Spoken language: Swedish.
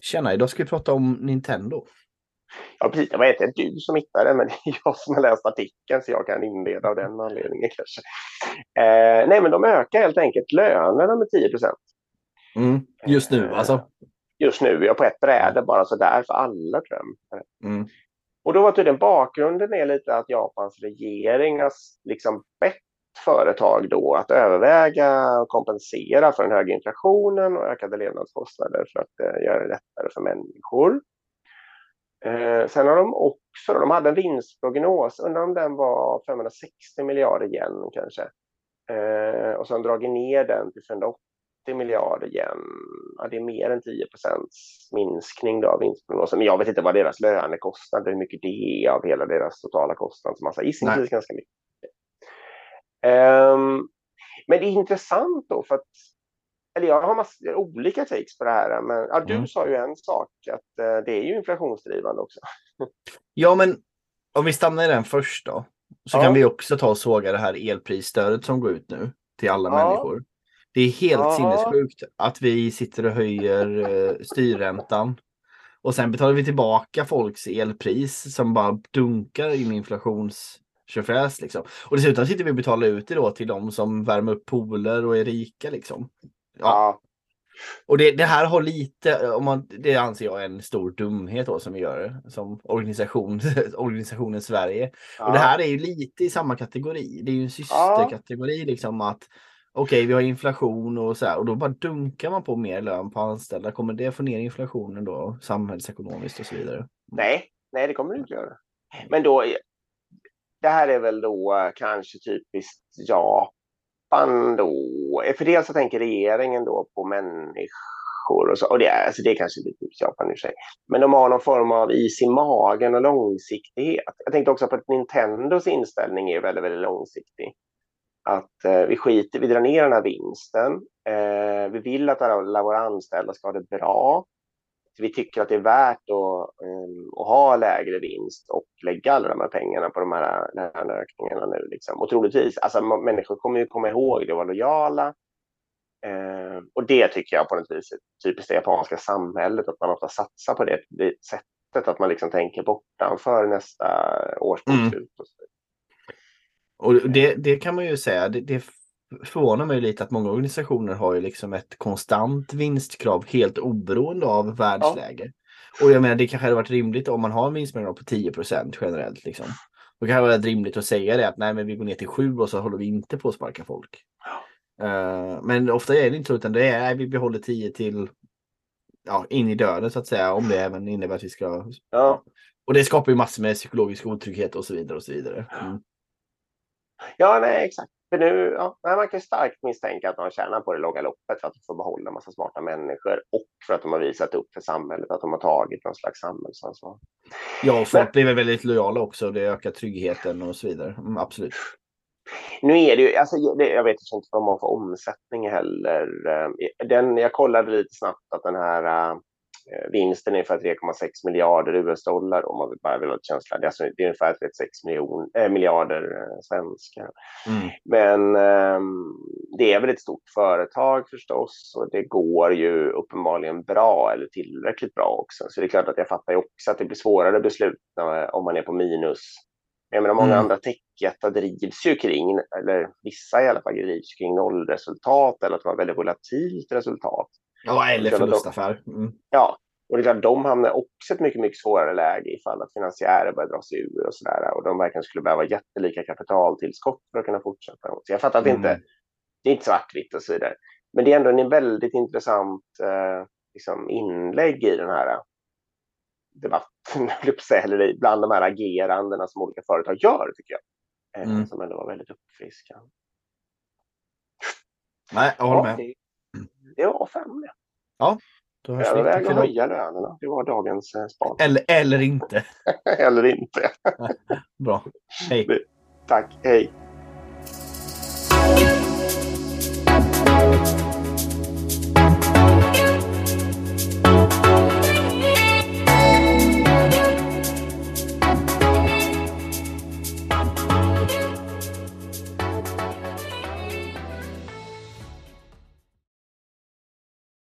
Tjena, idag ska vi prata om Nintendo. Ja, precis. Det var inte du som hittade det, men det är jag som har läst artikeln så jag kan inleda av den anledningen kanske. Eh, nej, men de ökar helt enkelt lönerna med 10 procent. Mm. Just nu Eh, alltså? Just nu, ja, på ett bräde bara så där för alla tror jag. Mm. Och då var tydligen bakgrunden är lite att Japans regering har liksom bett företag då att överväga och kompensera för den höga inflationen och ökade levnadskostnader för att eh, göra det lättare för människor. Eh, sen har de också, de hade en vinstprognos, undrar om den var 560 miljarder yen kanske. Eh, och sen dragit ner den till 480 miljarder yen. Ja, det är mer än 10 procents minskning då av vinstprognosen. Men jag vet inte vad deras lönekostnader, hur mycket det är av hela deras totala kostnadsmassa. Gissningsvis ganska mycket. Ehm, men det är intressant då för att eller jag har massor olika takes på det här. Men ja, du Mm. sa ju en sak att eh, det är ju inflationsdrivande också. Ja, men om vi stannar i den först då. Så Ja. kan vi också ta och såga det här elprisstödet som går ut nu till alla Ja. människor. Det är helt Ja. sinnessjukt att vi sitter och höjer eh, styrräntan. Och sen betalar vi tillbaka folks elpris som bara dunkar in inflations liksom. Och dessutom sitter vi och betalar ut det då till de som värmer upp pooler och är rika liksom. Ja, Ja, och det, det här har lite, om man, det anser jag är en stor dumhet då som vi gör som organisation, organisationen Sverige. ja. Och det här är ju lite i samma kategori. Det är ju en systerkategori liksom att okej, vi har inflation och så här och då bara dunkar man på mer lön på anställda. Kommer det få ner inflationen då samhällsekonomiskt och så vidare? Nej, nej, det kommer det inte göra. Men då, det här är väl då eh, kanske typiskt Japan då. Eh, för dels så tänker regeringen då på människor och så. Och det är, alltså det är kanske lite typiskt Japan i och för sig. Men de har någon form av is i magen och långsiktighet. Jag tänkte också på att Nintendos inställning är väldigt, väldigt långsiktig. Att eh, vi skiter, vi drar ner den här vinsten. Eh, vi vill att alla våra anställda ska ha det bra vi tycker att det är värt att, um, att ha lägre vinst och lägga alla de här pengarna på de här löneökningarna nu. Liksom. Och troligtvis, alltså människor kommer ju komma ihåg det och vara lojala. Eh, och det tycker jag på något vis är typiskt det japanska samhället, att man ofta satsar på det, det sättet att man liksom tänker bortanför nästa års bokslut. och det, det kan man ju säga, det, det förvånar mig lite att många organisationer har ju liksom ett konstant vinstkrav helt oberoende av världsläge. Och jag menar det kanske hade varit rimligt om man har en vinstmarginal på 10% generellt. Liksom. Då kan det vara rimligt att säga det att nej men vi går ner till 7 och så håller vi inte på att sparka folk. Eh, men ofta är det inte så utan det är nej, vi behåller 10 till ja, in i döden så att säga om det även innebär att vi ska Ja. och det skapar ju massor med psykologisk otrygghet och så vidare och så vidare. Mm. Ja, nej, exakt. För nu, ja, man kan starkt misstänka att de tjänar på det långa loppet för att de får behålla en massa smarta människor och för att de har visat upp för samhället att de har tagit någon slags samhällsansvar. Ja, och folk blir väl väldigt lojala också. Det ökar tryggheten och så vidare. Mm, absolut. Nu är det ju, alltså, jag vet inte vad man får omsättning heller. Eh, Den, jag kollade lite snabbt att den här äh, vinsten är ungefär 3,6 miljarder US-dollar om man bara vill ha ett känsla. Det är, alltså, det är ungefär 36 miljon, äh, miljarder äh, svenskar. Mm. Men ehm, det är väl ett stort företag förstås och det går ju uppenbarligen bra eller tillräckligt bra också. Så det är klart att jag fattar ju också att det blir svårare beslut när- om man är på minus. Jag menar många Mm. andra techjättar drivs ju kring, eller vissa i alla fall drivs kring nollresultat eller att de har väldigt volatilt resultat. Ja, eller förlustaffär. Mm. Ja, och det är klart, de hamnar också i ett mycket, mycket svårare läge ifall att finansiärer börjar dra sig ur och sådär. Och de verkligen skulle behöva jättelika kapitaltillskott för att kunna fortsätta. Så jag fattar att det Mm. inte det är inte svartvitt och så vidare. Men det är ändå en väldigt intressant eh, liksom inlägg i den här debatten, att säga, eller bland de här agerandena som olika företag gör, tycker jag. Eh, Mm. Som ändå var väldigt uppfriskande. Nej, jag håller Ja, med. Det, var fem det. Då hörs Överväg att höja lönerna. Det var dagens eh, span. Eller, eller inte. Eller inte. Bra. Hej. Tack, hej.